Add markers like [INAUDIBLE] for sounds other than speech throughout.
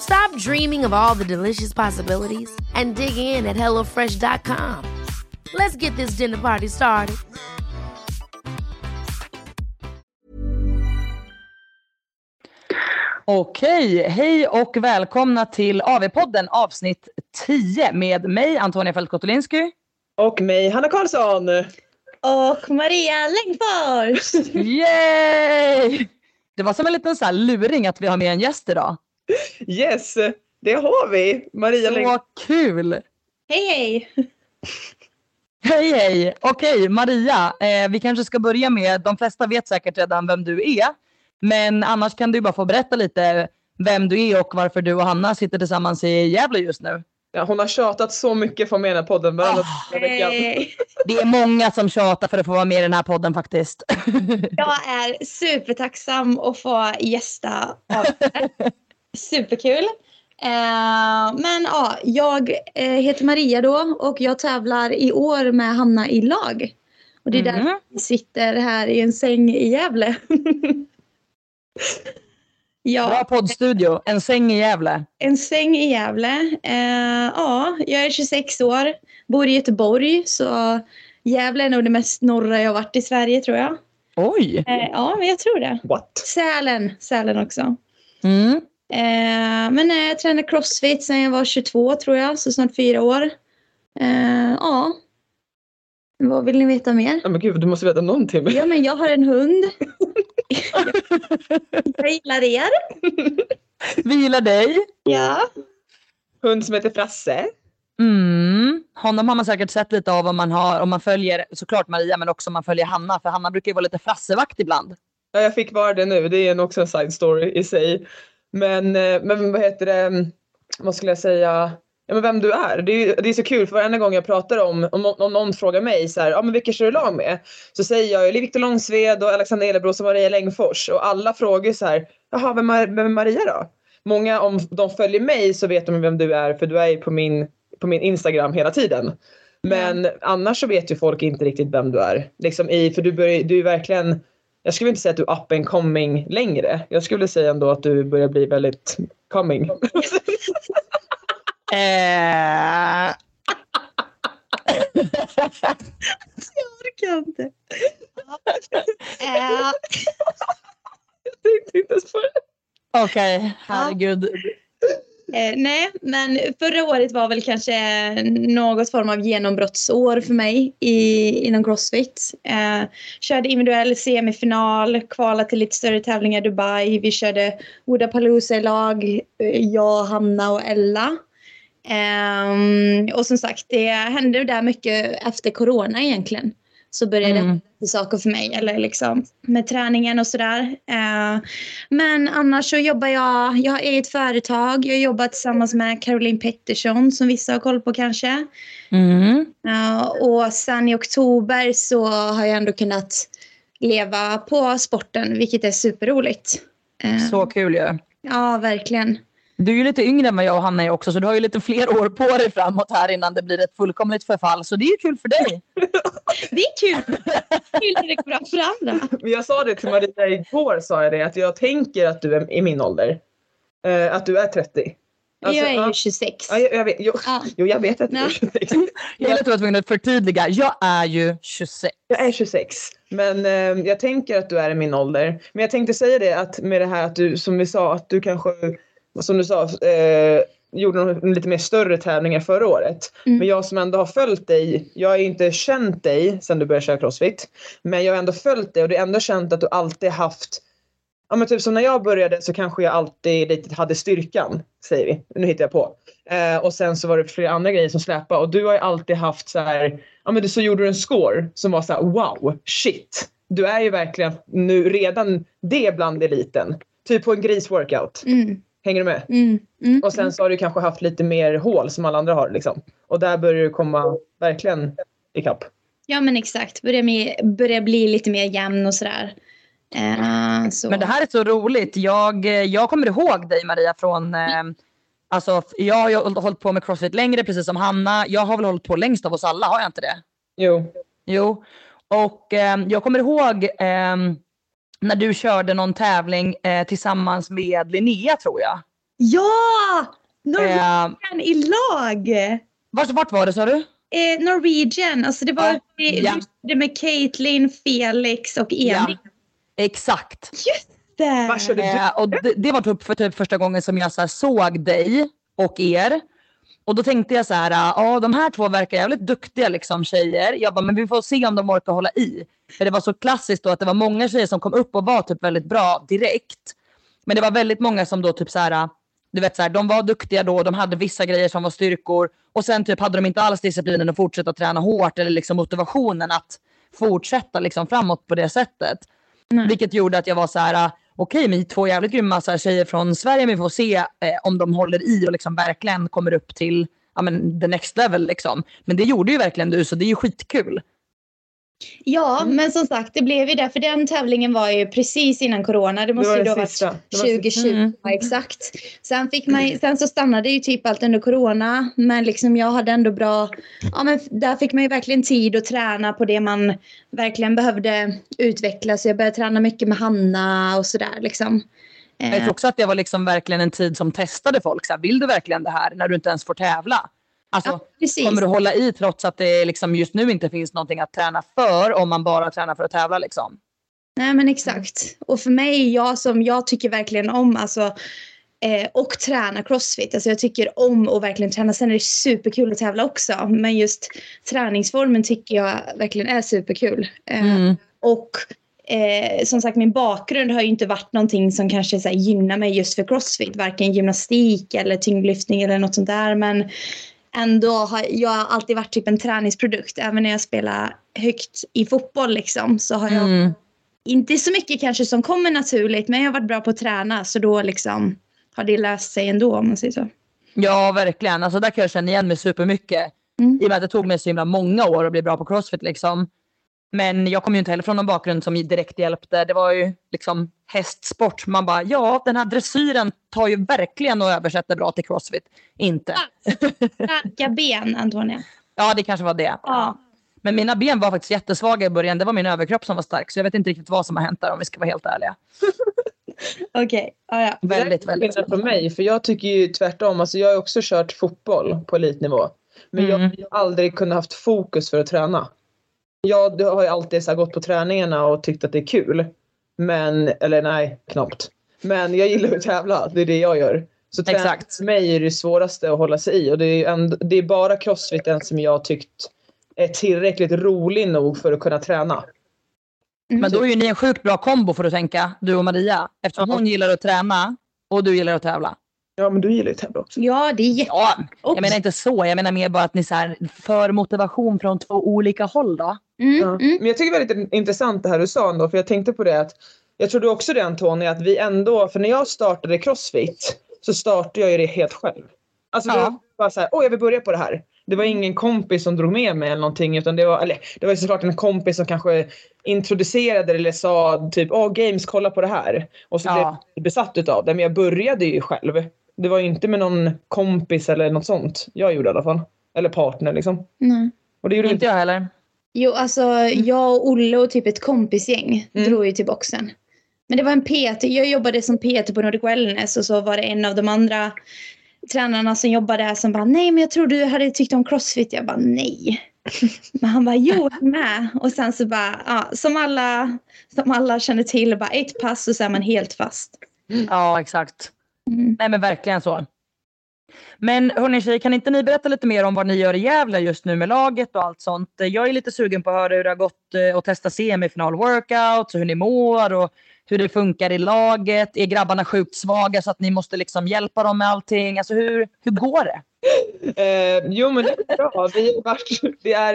Stop dreaming of all the delicious possibilities and dig in at HelloFresh.com. Let's get this dinner party started. Okej, hej och välkomna till AV-podden avsnitt 10 med mig Antonia Fältkotolinski. Och mig, Hanna Karlsson. Och Maria Längfors! [LAUGHS] Yay! Det var som en liten så här luring att vi har med en gäst idag. Yes, det har vi. Maria Läng- Så kul! Hej hej! Hej hej! Okej Maria, eh, vi kanske ska börja med, de flesta vet säkert redan vem du är. Men annars kan du bara få berätta lite vem du är och varför du och Hanna sitter tillsammans i Gävle just nu. Ja, hon har tjatat så mycket för att med i den här podden varenda Ah, vecka. Hej. Det är många som tjatar för att få vara med i den här podden faktiskt. Jag är supertacksam att få gästa. [LAUGHS] Superkul. Eh, men ja, jag eh, heter Maria då och jag tävlar i år med Hanna i lag. Och det är Mhm. därför vi sitter här i en säng i Gävle. [LAUGHS] ja. Bra poddstudio, en säng i Gävle. En säng i Gävle. Eh, ja, jag är 26 år, bor i Göteborg. Så Gävle är nog det mest norra jag har varit i Sverige tror jag. Oj! Eh, ja, men jag tror det. What? Sälen, Sälen också. Mm. Eh, men eh, jag tränar crossfit sedan jag var 22 tror jag, så snart fyra år. Eh, ja. Vad vill ni veta mer? Ja, men gud, du måste veta någonting. Ja, men jag har en hund. [LAUGHS] jag gillar er. Vi gillar dig. Ja. Hund som heter Frasse. Mm. Honom har man säkert sett lite av om man, har, om man följer såklart Maria men också om man följer Hanna för Hanna brukar ju vara lite frassevakt ibland. Ja, jag fick vara det nu. Det är en, också en side story i sig. Men, eh, men vad heter det? Mm, vad skulle jag säga? Ja, men vem du är. Det är, det är så kul för varenda gång jag pratar om, om, någon- om någon frågar mig så här, ja men vilka kör du lag med? Så säger jag ju Viktor Långsved och Alexander Elebros och Maria Längfors och alla frågar så här, jaha vem är, vem är Maria då? Många om de följer mig så vet de vem du är för du är ju på min, på min Instagram hela tiden. Men annars så vet ju folk inte riktigt vem du är. Liksom i, för du, börjar, du är verkligen, jag skulle inte säga att du är up and coming längre. Jag skulle säga ändå att du börjar bli väldigt coming. [LAUGHS] Eh, Jag orkar inte. Eh, Jag tänkte inte ens på det. Okej, herregud. Eh, nej, men förra året var väl kanske något form av genombrottsår för mig i, inom Crossfit. Eh, körde individuell semifinal, kvalade till lite större tävlingar i Dubai. Vi körde Wodapalooza i lag, eh, jag, Hanna och Ella. Eh, och som sagt, det hände där mycket efter corona egentligen. Så började det Mm. hända saker för mig, eller liksom med träningen och sådär. Eh, men annars så jobbar jag, jag har eget företag. Jag jobbar tillsammans med Caroline Pettersson som vissa har koll på kanske. Mm. Ja, och sen i oktober så har jag ändå kunnat leva på sporten, vilket är superroligt. Eh, Så kul ju. Ja, verkligen. Du är ju lite yngre än vad jag och Hanna är också, så du har ju lite fler år på dig framåt här innan det blir ett fullkomligt förfall. Så det är ju kul för dig. [LAUGHS] Det är kul. kul när det går bra för andra. Men jag sa det till Maria igår, sa jag det, att jag tänker att du är i min ålder. Eh, att du är 30. Alltså, jag är ju 26. Ja, jag, jag vet, jo, Ja. jo, jag vet att du är Ja. 26. [LAUGHS] Jag är lite tvungen att förtydliga. Jag är ju 26. Jag är 26. Men eh, jag tänker att du är i min ålder. Men jag tänkte säga det att med det här att du, som vi sa, att du kanske, som du sa, eh, gjorde någon lite mer större tävlingar förra året. Mm. Men jag som ändå har följt dig, jag har inte känt dig sedan du började köra crossfit. Men jag har ändå följt dig och det är ändå känt att du alltid haft Ja men typ som när jag började så kanske jag alltid lite hade styrkan, säger vi. Nu hittar jag på. Eh, och sen så var det flera andra grejer som släpade och du har ju alltid haft så här, ja men du, så gjorde du en score som var så här: wow, shit. Du är ju verkligen nu redan det bland eliten. Typ på en grisworkout. Mm, Hänger du med? mm, mm. Och sen så har du kanske haft lite mer hål som alla andra har liksom. Och där börjar du komma verkligen ikapp. Ja men exakt. Börjar, med, börjar bli lite mer jämn och sådär. Eh, så. Men det här är så roligt. Jag, jag kommer ihåg dig Maria från... Eh, alltså, jag har ju hållit på med crossfit längre precis som Hanna. Jag har väl hållit på längst av oss alla, har jag inte det? Jo. Jo. Och eh, jag kommer ihåg eh, när du körde någon tävling eh, tillsammans med Linnea tror jag. Ja! Norwegian Eh, i lag! vart, vart var det sa du? Eh, Norwegian, alltså det var det, ja. det med Caitlin, Felix och Emil. Ja. Exakt. Körde du? Eh, och det, det var typ för typ första gången som jag så här, såg dig och er. Och då tänkte jag så här, ja de här två verkar jävligt duktiga liksom tjejer. Jag bara, men vi får se om de orkar hålla i. För det var så klassiskt då att det var många tjejer som kom upp och var typ väldigt bra direkt. Men det var väldigt många som då typ så här, du vet så här, de var duktiga då, de hade vissa grejer som var styrkor. Och sen typ hade de inte alls disciplinen att fortsätta träna hårt eller liksom motivationen att fortsätta liksom framåt på det sättet. Vilket gjorde att jag var så här, okej, okej, men två jävligt grymma så här, tjejer från Sverige, men vi får se eh, om de håller i och liksom verkligen kommer upp till ja, men, the next level. Liksom. Men det gjorde ju verkligen du, så det är ju skitkul. Ja, men som sagt, det blev ju det. För den tävlingen var ju precis innan corona. Det måste var ju då sista. varit Det var den 2020. Mm. Ja, exakt. Sen, fick man, sen så stannade ju typ allt under corona. Men liksom jag hade ändå bra... Ja, men där fick man ju verkligen tid att träna på det man verkligen behövde utveckla. Så jag började träna mycket med Hanna och sådär liksom. Jag Eh, tror också att det var liksom verkligen en tid som testade folk. Så här, vill du verkligen det här när du inte ens får tävla? Alltså, ja, kommer du hålla i trots att det liksom just nu inte finns någonting att träna för om man bara tränar för att tävla? Liksom? Nej men exakt. Och för mig, jag som jag tycker verkligen om alltså, eh, och träna crossfit. Alltså jag tycker om att verkligen träna. Sen är det superkul att tävla också. Men just träningsformen tycker jag verkligen är superkul. Eh, Mm. Och eh, som sagt min bakgrund har ju inte varit någonting som kanske så här, gynnar mig just för crossfit. Varken gymnastik eller tyngdlyftning eller något sånt där. Men ändå har jag har alltid varit typ en träningsprodukt. Även när jag spelar högt i fotboll liksom, så har jag Mm. inte så mycket kanske som kommer naturligt men jag har varit bra på att träna så då liksom har det löst sig ändå om man säger så. Ja, verkligen. Alltså, där kan jag känna igen mig supermycket. Mm. I och med att det tog mig så himla många år att bli bra på crossfit. Liksom. Men jag kom ju inte heller från någon bakgrund som direkt hjälpte. Det var ju liksom hästsport. Man bara, ja den här dressyren tar ju verkligen och översätter bra till crossfit. Inte. Starka ben Antonia. Ja, det kanske var det. Ja. Men mina ben var faktiskt jättesvaga i början. Det var min överkropp som var stark. Så jag vet inte riktigt vad som har hänt där om vi ska vara helt ärliga. [LAUGHS] Okej, ja, ja. Väldigt, Det är väldigt. från mig, för jag tycker ju tvärtom. Alltså jag har också kört fotboll på elitnivå. Men jag Mm. har ju aldrig kunnat haft fokus för att träna. Jag har ju alltid så gått på träningarna och tyckt att det är kul. Men, eller nej, knappt. Men jag gillar att tävla, det är det jag gör. Så träning Exakt. för mig är det svåraste att hålla sig i. Och det är, ändå, det är bara crossfiten som jag tyckt är tillräckligt rolig nog för att kunna träna. Men då är ju ni en sjukt bra kombo får du tänka, du och Maria. Eftersom hon gillar att träna och du gillar att tävla. Ja, men du gillar ju att tävla också. ja det är jätte... Ja, jag menar inte så. Jag menar mer bara att ni så här, för motivation från två olika håll då. Mm, Ja. mm. Men jag tycker det är väldigt intressant det här du sa ändå, för jag tänkte på det att jag tror du också det Antonija, att vi ändå, för när jag startade Crossfit så startade jag ju det helt själv. Alltså det Ja. var bara så här, åh jag vill börja på det här. Det var ingen kompis som drog med mig eller någonting utan det var, eller det var ju såklart en kompis som kanske introducerade det eller sa typ, åh games kolla på det här. Och så Ja. blev jag besatt utav det, men jag började ju själv. Det var ju inte med någon kompis eller något sånt. Jag gjorde i alla fall. Eller partner liksom. Nej. Och det gjorde Inte jag heller. Jo, alltså jag och Olle och typ ett kompisgäng Mm. drog ju till boxen. Men det var en PT. Jag jobbade som PT på Nordic Wellness och så var det en av de andra tränarna som jobbade där som bara nej men jag tror du hade tyckt om crossfit. Jag bara nej. [LAUGHS] Men han bara jo jag med. Och sen så bara ja, som alla, som alla känner till bara ett pass och så är man helt fast. Ja, exakt. Mm. Nej men verkligen så. Men hörni tjejer, kan inte ni berätta lite mer om vad ni gör i Gävle just nu med laget och allt sånt? Jag är lite sugen på att höra hur det har gått eh, att testa semifinal workouts och hur ni mår och hur det funkar i laget. Är grabbarna sjukt svaga så att ni måste liksom hjälpa dem med allting? Alltså hur, hur går det? Eh, jo men det är bra. Vi, varit, vi är,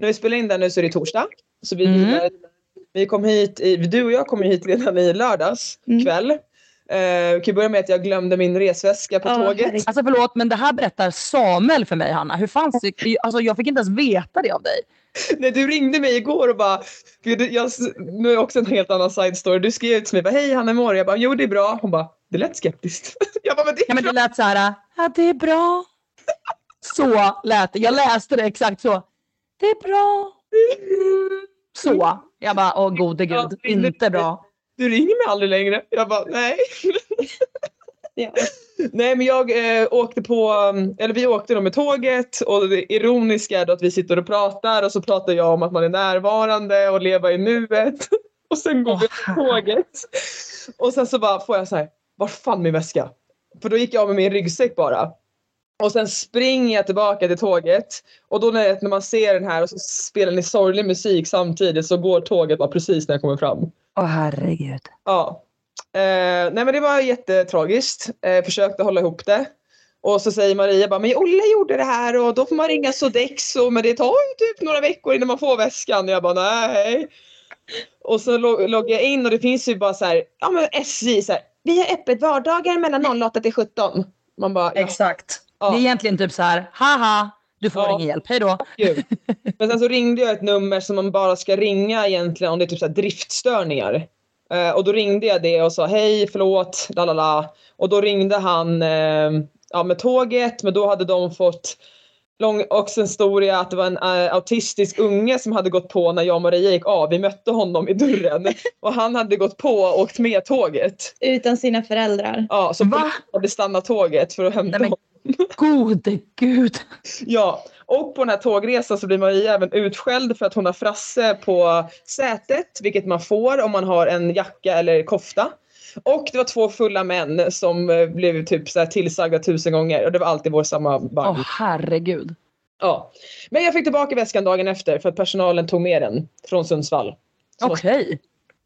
när vi spelar in där nu så är det torsdag. Så vi, Mm. vi kom hit, i, du och jag kom hit redan i lördags Mm. Eh, kan börja med att jag glömde min resväska på Ja, tåget. Alltså förlåt men det här berättar Samuel för mig Hanna. Hur fanns [LAUGHS] det? Alltså jag fick inte ens veta det av dig. Nej, du ringde mig igår och bara, du- jag, nu är också en helt annan side story. Du skrev till mig, bara, hej Hanna du?" Jag bara, jo det är bra. Hon bara, det lät skeptiskt. [LAUGHS] Jag bara, men det är Ja, men det lät så här. Ja, det är bra. Så lät det. Jag läste det exakt så. Det är bra. [LAUGHS] Så. Jag bara, åh gode gud. Inte bra. Du ringer mig aldrig längre. Jag bara, nej. [LAUGHS] Ja. Nej men jag eh, åkte på, um, eller vi åkte då med tåget och det ironiska är då att vi sitter och pratar och så pratar jag om att man är närvarande och leva i nuet. [LAUGHS] Och sen går Åh, vi på tåget. Och sen så bara får jag så här, var fan min väska? För då gick jag med min ryggsäck bara. Och sen springer jag tillbaka till tåget och då när, när man ser den här och så spelar ni sorglig musik samtidigt så går tåget bara precis när jag kommer fram. Åh herregud. Ja. Eh, nej men det var jättetragiskt. Eh, försökte hålla ihop det. Och så säger Maria bara, men Olle gjorde det här och då får man ringa Sodexo men det tar ju typ några veckor innan man får väskan. Jag bara nej. Och så lo- loggar jag in och det finns ju bara så här, ja men SJ så här, vi har öppet vardagar mellan 08 till 17. Man bara, ja, Exakt. Ja. Det är egentligen typ så här, haha, du får Ja. ingen hjälp, hej då. Men sen så ringde jag ett nummer som man bara ska ringa egentligen om det är typ så här driftstörningar. Eh, och då ringde jag det och sa hej, förlåt, la la la. Och då ringde han eh, ja, med tåget, men då hade de fått lång också en historia att det var en eh, autistisk unge som hade gått på när jag och Maria gick av. Vi mötte honom i dörren [LAUGHS] och han hade gått på och åkt med tåget. Utan sina föräldrar. Ja, så polisen hade stannat tåget för att hämta Nej, men- honom. Gode gud. Ja, och på den här tågresan så blir Maria även utskälld för att hon har frasse på sätet, vilket man får om man har en jacka eller kofta. Och det var två fulla män som eh, blev typ så här tillsagda tusen gånger och det var alltid vår samma vagn. Åh herregud. Ja. Men jag fick tillbaka väskan dagen efter för att personalen tog med den från Sundsvall. Okej.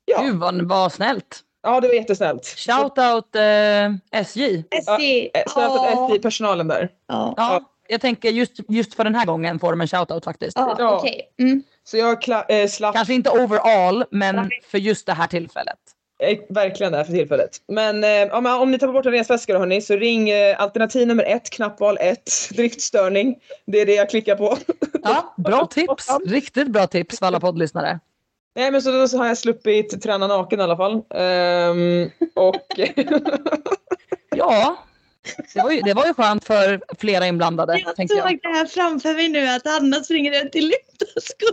Ja. Gud vad, vad snällt. Ja, det var jättesnällt. Shout out eh, SJ. SJ. Eh, Så Ja. att SJ-personalen där. Ja. Ja, jag tänker just, just för den här gången får de en shoutout faktiskt. Ja, Ja. okej. Mm. Så jag kla- eh, slapp Kanske inte overall, men för just det här tillfället. Eh, Verkligen där för tillfället. Men, eh, ja, men om ni tappar bort en resväska då hörni så ring eh, alternativ nummer ett, knappval 1, [LAUGHS] driftstörning. Det är det jag klickar på. Ja, bra [LAUGHS] tips. Riktigt bra tips för alla poddlyssnare. Nej men så då så har jag sluppit träna naken i alla fall. Ehm, och [LAUGHS] Ja, det var ju, det var ju skönt för flera inblandade. Jag jag. såg det här framför mig nu att Anna springer runt i lyftarskor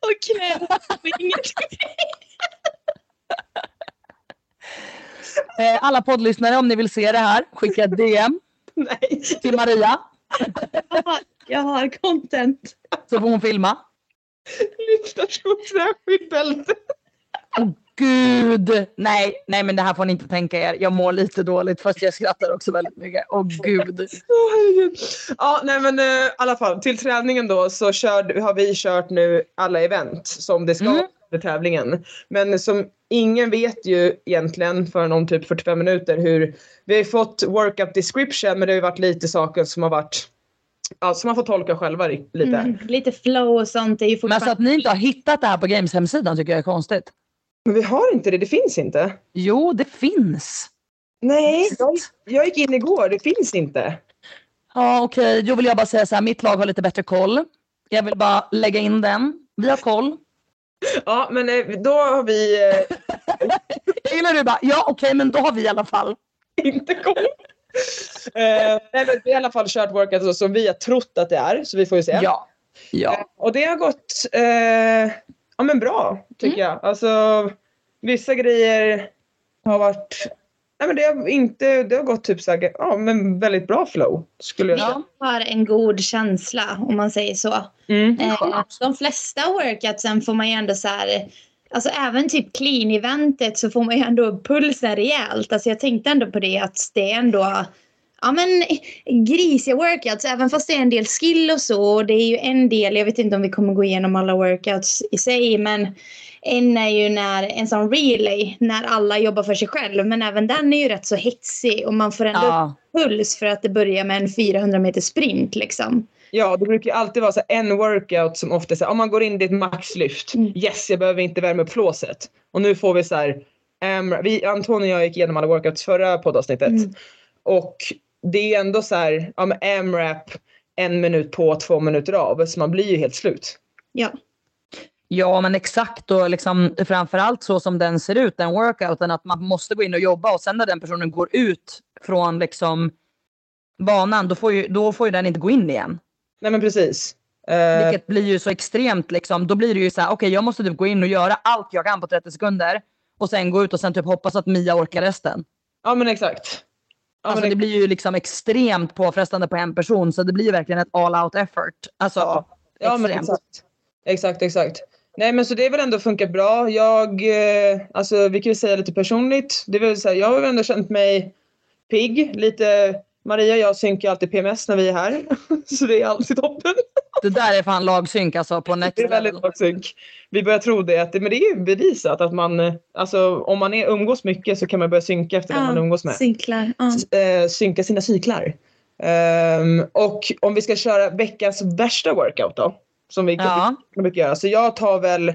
och knät och ingenting. [LAUGHS] Eh, Alla poddlyssnare, om ni vill se det här, skicka ett DM [LAUGHS] nej. till Maria Jag har, jag har content. så får hon filma. Bälte. Åh gud! Nej, nej men det här får ni inte tänka er. Jag mår lite dåligt fast jag skrattar också väldigt mycket. Åh gud. Åh, herregud. Ja, nej men eh, i alla fall till träningen då så körde, har vi kört nu alla event som det ska Mm. för tävlingen. Men som ingen vet ju egentligen förrän om typ 45 minuter hur vi har fått workup description men det har ju varit lite saker som har varit Ja, som man får tolka själva lite. Mm, lite flow och sånt är ju Men fortfarande... alltså att ni inte har hittat det här på Games hemsidan tycker jag är konstigt. Men vi har inte det, det finns inte. Jo, det finns. Nej, jag, jag gick in igår, det finns inte. Ja, okej. Då vill jag bara säga så här, mitt lag har lite bättre koll. Jag vill bara lägga in den. Vi har koll. Ja, men eh, då har vi eh, [LAUGHS] Jag gillar du bara, ja okej men då har vi i alla fall. [LAUGHS] inte koll. Nej, men vi har i alla fall kört workouts som vi har trott att det är, så vi får ju se. Ja. Ja. Och det har gått eh, ja, men bra, tycker jag. Alltså, vissa grejer har varit... Nej, men det, har inte, det har gått typ så här, ja, men väldigt bra flow, skulle jag säga. Jag har en god känsla om man säger så. Mm. Eh, de flesta workoutsen får man ju ändå så här, alltså även typ clean-eventet så får man ju ändå upp pulsen rejält. Alltså jag tänkte ändå på det att det är ändå Ja men grisiga workouts, även fast det är en del skill och så. Och det är ju en del, jag vet inte om vi kommer gå igenom alla workouts i sig, men en är ju när en sån relay, när alla jobbar för sig själv. Men även den är ju rätt så hetsig och man får ändå Ja. puls för att det börjar med en 400 meter sprint liksom. Ja, det brukar ju alltid vara så en workout som ofta säger om man går in i ett maxlyft. Mm. Yes, jag behöver inte värma upp flåset. Och nu får vi så här, AMRAP. vi, Anton och jag gick igenom alla workouts förra poddavsnittet. Mm. Och det är ändå så här, ja men AMRAP, en minut på, två minuter av. Så man blir ju helt slut. Ja. Ja men exakt och liksom, framförallt så som den ser ut, den workouten, att man måste gå in och jobba och sen när den personen går ut från liksom banan då får ju, då får ju den inte gå in igen. Nej men precis. Eh, Vilket blir ju så extremt liksom, då blir det ju så här, okej jag måste typ gå in och göra allt jag kan på 30 sekunder och sen gå ut och sen typ hoppas att Mia orkar resten. ja men exakt. Ja, Alltså men det blir ju liksom extremt påfrestande på en person så det blir ju verkligen ett all out effort. Alltså, Ja. Ja men exakt. Exakt, exakt. Nej men så det har väl ändå funkat bra. Jag, eh, alltså vi kan ju säga lite personligt. Det vill säga, jag har väl ändå känt mig pigg. Lite, Maria och jag synkar alltid PMS när vi är här. [LAUGHS] så det är alltid toppen. Det där är fan lagsynk alltså på next Det är väldigt level. bra synk. Vi börjar tro det, att men det är ju bevisat att man, alltså om man är, umgås mycket så kan man börja synka efter den man umgås med. Cyklar. Ja. eh, synka sina cyklar. Ehm, och om vi ska köra veckans värsta workout då. Som vi kan Ja. mycket göra. Så jag tar väl,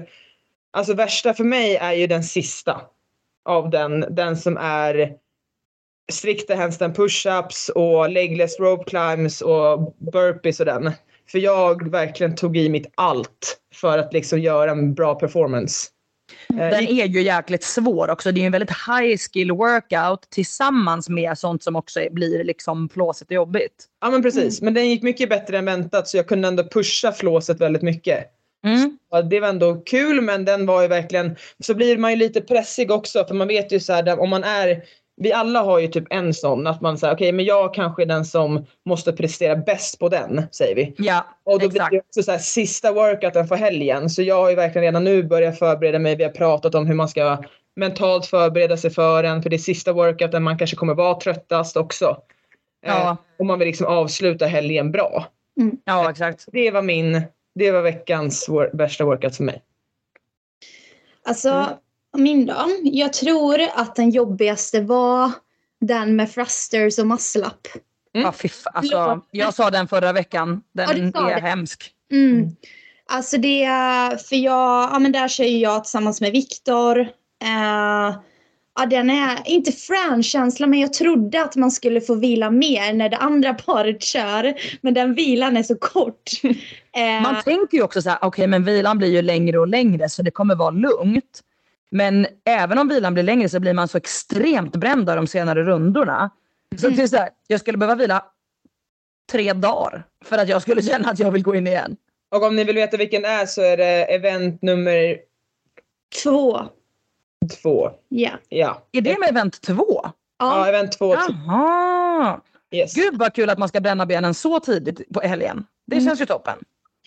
alltså värsta för mig är ju den sista. Av den, den som är strikta handstand push-ups och legless rope climbs och burpees och den. För jag verkligen tog i mitt allt för att liksom göra en bra performance. Eh, Den är ju jäkligt svår också. Det är ju en väldigt high skill workout tillsammans med sånt som också blir liksom plåsigt och jobbigt. Ja men precis, men den gick mycket bättre än väntat så jag kunde ändå pusha flåset väldigt mycket. Mm. Det var ändå kul men den var ju verkligen, så blir man ju lite pressig också för man vet ju så här, om man är, vi alla har ju typ en sån att man säger okej men jag kanske är den som måste prestera bäst på den säger vi. Ja, Och då exakt. blir det också så här, sista workouten för helgen så jag har ju verkligen redan nu börjat förbereda mig, vi har pratat om hur man ska mentalt förbereda sig för den för det är sista workouten man kanske kommer vara tröttast också. Ja. Eh, och man vill liksom avsluta helgen bra. Ja, exakt. Det var min, det var veckans wor- värsta workout för mig. Alltså, min då. Jag tror att den jobbigaste var den med thrusters och muscle-up. Mm. Ja, fy fa- alltså, jag sa den förra veckan. Den Ja, är det. hemsk. Mm. Alltså det, för jag, ja men där kör jag tillsammans med Viktor. Eh, ja den är, inte frän-känsla men jag trodde att man skulle få vila mer när det andra paret kör. Men den vilan är så kort. [LAUGHS] Eh, Man tänker ju också så här, okej men vilan blir ju längre och längre så det kommer vara lugnt. Men även om vilan blir längre så blir man så extremt bränd av de senare rundorna. Så Mm. det är så här, jag skulle behöva vila tre dagar för att jag skulle [LAUGHS] känna att jag vill gå in igen. Och om ni vill veta vilken det är så är det event nummer Två. två. Ja. Ja, Är det med event två? ja Ja. event två. Jaha! Yes. Gud vad kul att man ska bränna benen så tidigt på helgen. Det Mm. känns ju toppen.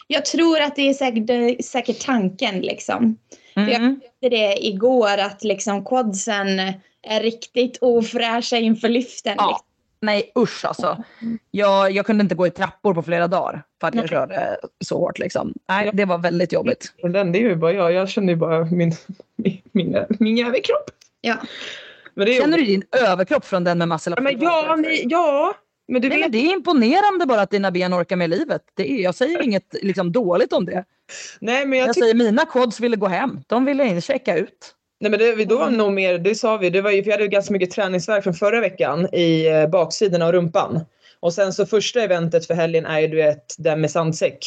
Jag tror att det är säkert, säkert tanken liksom. Mm. Jag märkte det igår att liksom quadsen är riktigt ofräscha inför lyften. Ja. liksom. Nej usch alltså. Jag, jag kunde inte gå i trappor på flera dagar för att jag Nej. körde så hårt. Liksom. Nej, det var väldigt jobbigt. Den, det är ju bara jag. Jag känner ju bara min, min, min, min överkropp. Ja. Men det är Känner du din överkropp från den med muscle Ja, men ja, ni, ja. Men Nej, men vet. det är imponerande bara att dina ben orkar med livet. Det är, jag säger inget liksom, dåligt om det. Nej men jag Jag säger mina quads ville gå hem. De ville checka ut. Nej men det, då var nog mer, det sa vi, det var ju, för jag hade ju ganska mycket träningsvärk från förra veckan i eh, baksidan av rumpan. Och sen så första eventet för helgen är ju du vet den med sandsäck.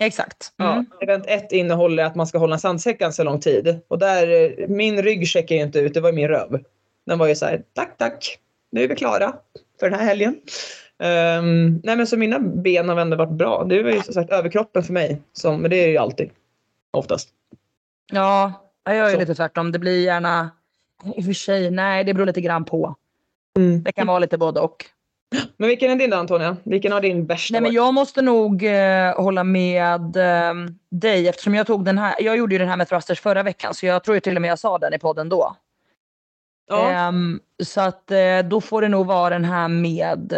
Exakt. Ja, Mm. event ett innehåller att man ska hålla en sandsäck ganska lång tid. Och där, eh, min rygg checkar ju inte ut, det var min röv. Den var ju så här, tack tack, nu är vi klara. för den här helgen. Um, nej men så mina ben har ändå varit bra. Det var ju som sagt överkroppen för mig. Som, men det är ju alltid. Oftast. Ja, jag gör ju Så. lite tvärtom. Det blir gärna... I och för sig, nej det beror lite grann på. Mm. Det kan vara lite både och. Men vilken är din då Antonija? Vilken har din värsta Nej, men jag måste nog eh, hålla med eh, dig eftersom jag tog den här. Jag gjorde ju den här med thrusters förra veckan så jag tror ju till och med jag sa den i podden då. Ja. Ehm, så att eh, då får det nog vara den här med...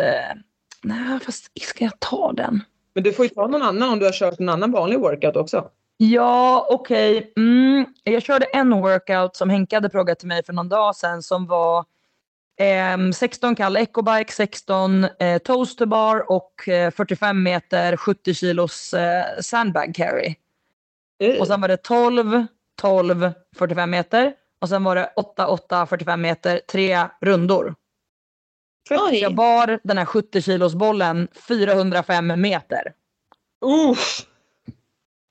Eh, nej, fast ska jag ta den? Men du får ju ta någon annan om du har kört en annan vanlig workout också. Ja, okej. Mm, jag körde en workout som Henke hade frågat till mig för någon dag sedan som var ehm, 16 kall ecobike, 16 eh, toasterbar och eh, 45 meter 70 kilos eh, sandbag carry. Och sen var det 12, 12, 45 meter. Och sen var det 8, 8, 45 meter, tre rundor. Oj. Jag bar den här 70 kilos bollen 405 meter. Uff.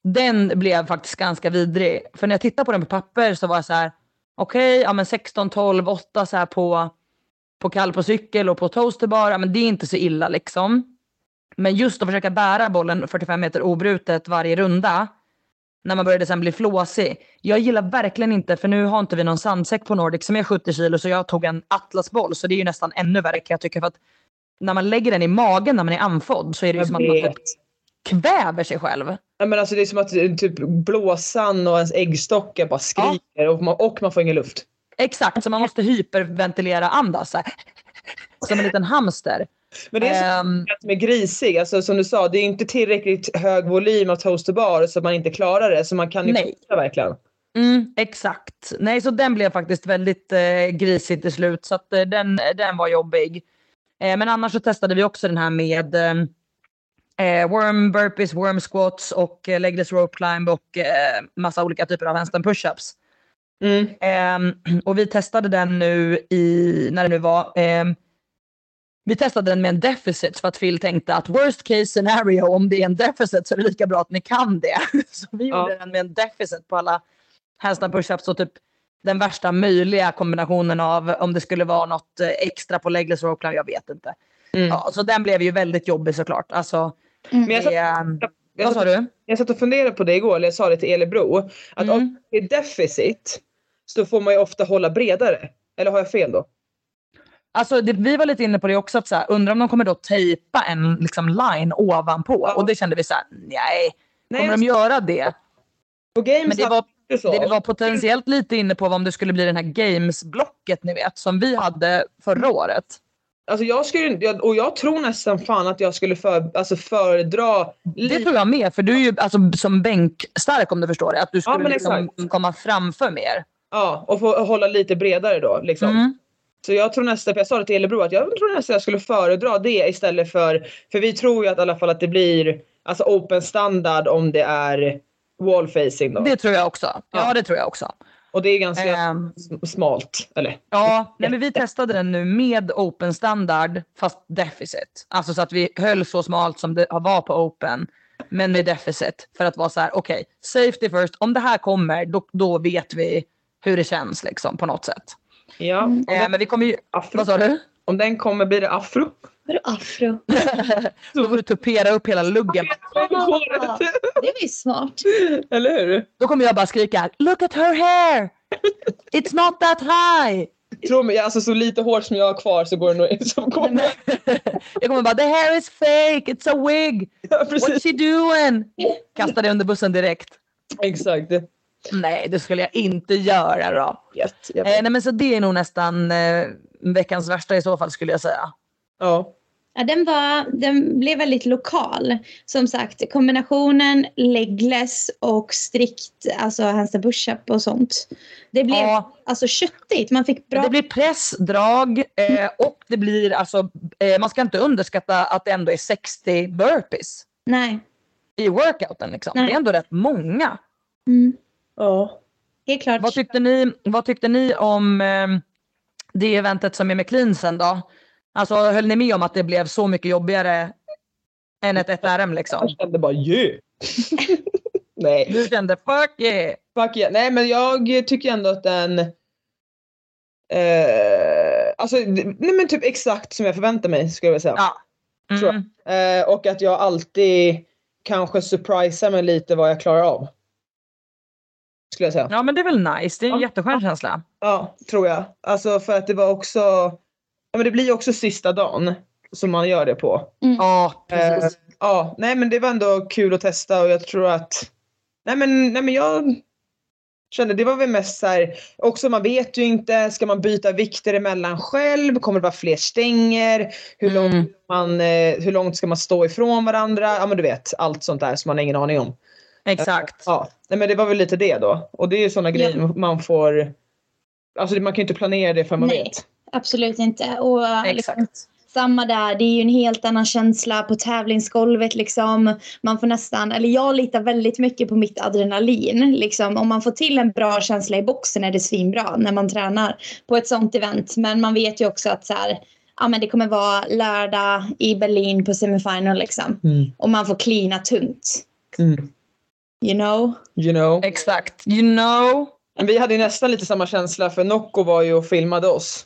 Den blev faktiskt ganska vidrig. För när jag tittade på den på papper så var jag så här. Okej, ja men 16, 12, 8 så här på, på kall på cykel och på toasterbar. Ja, men det är inte så illa liksom. Men just att försöka bära bollen 45 meter obrutet varje runda. När man började sen bli flåsig. Jag gillar verkligen inte, för nu har inte vi någon sandsäck på Nordic som är 70 kilo så jag tog en atlasboll. Så det är ju nästan ännu värre kan jag tycka. För att när man lägger den i magen när man är andfådd så är det ju som att man typ kväver sig själv. Ja, men alltså det är som att eh, typ blåsan och ens äggstockar bara skriker och, man, och man får ingen luft. Exakt, så man måste hyperventilera andas. Så här. Som en liten hamster. Men det är så Ehm, att med grisig, alltså som du sa, det är inte tillräckligt hög volym av toasterbar så man inte klarar det. Så man kan ju Nej. verkligen. mm, exakt. Nej, så den blev faktiskt väldigt eh, grisig till slut. Så att, eh, den, den var jobbig. Eh, men annars så testade vi också den här med eh, eh, worm burpees, worm squats och eh, legless rope climb och eh, massa olika typer av handstand pushups. Mm. Ehm, och vi testade den nu i, när det nu var, ehm, vi testade den med en deficit för att Phil tänkte att worst case scenario om det är en deficit så är det lika bra att ni kan det. [LAUGHS] Så vi gjorde den med en deficit på alla handstand pushups och typ den värsta möjliga kombinationen av om det skulle vara något eh, extra på legless rope climb, jag vet inte. Mm. Ja, så den blev ju väldigt jobbig såklart. Alltså, Men jag, det, satt, jag, vad sa satt, du? jag satt och funderade på det igår, eller jag sa det till Elebro. Att Mm. om det är deficit så får man ju ofta hålla bredare. Eller har jag fel då? Alltså det, vi var lite inne på det också, att så här, undrar om de kommer då tejpa en liksom, line ovanpå. Ja. Och det kände vi så här, nej, Nej, kommer de göra det? på Games Men det var, det vi var potentiellt lite inne på var om det skulle bli den här games-blocket ni vet, som vi hade förra året. Alltså jag skulle, och jag tror nästan fan att jag skulle för, alltså föredra Det tror jag med, för du är ju alltså, som bänkstark om du förstår det. Att du skulle men liksom komma framför mer. Ja, och få hålla lite bredare då. Liksom. Mm. Så jag tror nästan, för jag sa det till Elebro, att jag tror nästan jag skulle föredra det istället för, för vi tror ju att i alla fall att det blir alltså open standard om det är wall facing då. Det tror jag också. Ja, Ja. det tror jag också. Och det är ganska s- smalt. Eller? Ja, nej, men vi testade den nu med open standard fast deficit. Alltså så att vi höll så smalt som det var på open. Men med deficit. För att vara så här, okej, safety first. Om det här kommer, då, då vet vi hur det känns liksom på något sätt. Ja. Om, Eh, den, men vi kommer ju, afro. vad sa du? om den kommer blir det afro. Vadå afro? [LAUGHS] Då får du tupera upp hela luggen. Det var ju smart. Eller hur? Då kommer jag bara skrika, look at her hair! It's not that high! Tro mig, alltså så lite hår som jag har kvar så går det nog så det. [LAUGHS] Jag kommer bara, the hair is fake, it's a wig! Ja, What's she doing? Kasta det under bussen direkt. Exakt. Nej, det skulle jag inte göra jag Eh, nej, men så det är nog nästan eh, veckans värsta i så fall skulle jag säga. Ja. Ja, den, var, den blev väldigt lokal. Som sagt, kombinationen legless och strikt alltså handstand push-up och sånt. Det blev Ja. alltså köttigt. Man fick bra... Det blir press, drag eh, och det blir alltså, eh, man ska inte underskatta att det ändå är 60 burpees Nej. i workouten. Liksom. Nej. Det är ändå rätt många. Mm. Ja. Helt klart. Vad tyckte ni, vad tyckte ni om eh, det eventet som är med cleansen då? Alltså höll ni med om att det blev så mycket jobbigare än ett 1RM liksom? Jag kände bara yeah. [LAUGHS] Nej. Du kände fuck yeah! Fuck yeah. Nej men jag tycker ändå att den eh, alltså, nej men typ exakt som jag förväntar mig skulle jag vilja säga. Ja. Tror Mm. Eh, och att jag alltid kanske surprisar mig lite vad jag klarar av. Skulle jag säga. ja men det är väl nice, det är en Ja. jätteskön känsla. Ja, tror jag. Alltså för att det var också, ja men det blir ju också sista dagen som man gör det på. Ja Eh, precis. ja, nej men det var ändå kul att testa och jag tror att, nej men, nej men jag kände det var väl mest så här, också man vet ju inte, ska man byta vikter emellan själv? Kommer det vara fler stänger? Hur, Mm. långt, man, eh, hur långt ska man stå ifrån varandra? Ja men du vet, allt sånt där som man har ingen aning om. Exakt. Ja, nej men det var väl lite det då. Och det är ju sådana grejer man får, alltså man kan ju inte planera det för man Nej. vet. Absolut inte. Och, eh, liksom, Exakt. samma där, det är ju en helt annan känsla på tävlingsgolvet. Liksom. Man får nästan, eller jag litar väldigt mycket på mitt adrenalin. Liksom. Om man får till en bra känsla i boxen är det svinbra när man tränar på ett sånt event. Men man vet ju också att så här, ja, men det kommer vara lördag i Berlin på semifinal. Liksom. Och man får klina tungt. Mm. You know? You know. Exakt. You know. Men vi hade ju nästan lite samma känsla för Nocco var ju och filmade oss.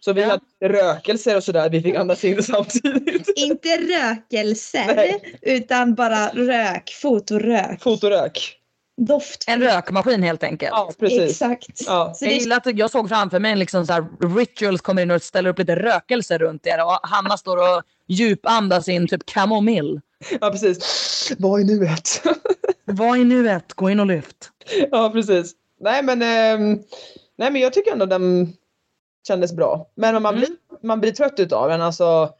Så vi Ja. hade rökelser och sådär, vi fick andas in samtidigt. [LAUGHS] Inte rökelser, Nej. utan bara rök. Fotorök. Fotorök. Doft. En rökmaskin helt enkelt. Ja, precis. Exakt. Ja. Så Jag det gillar att jag såg framför mig en liksom så här rituals kommer in och ställer upp lite rökelse runt er och Hanna står och djupandas in typ kamomill. [LAUGHS] ja, precis. Vad är nuet? [LAUGHS] Vad är nuet? Gå in och lyft. ja, precis. Nej men, ehm, nej, men jag tycker ändå den kändes bra. Men man, Mm. blir, man blir trött utav den. Alltså,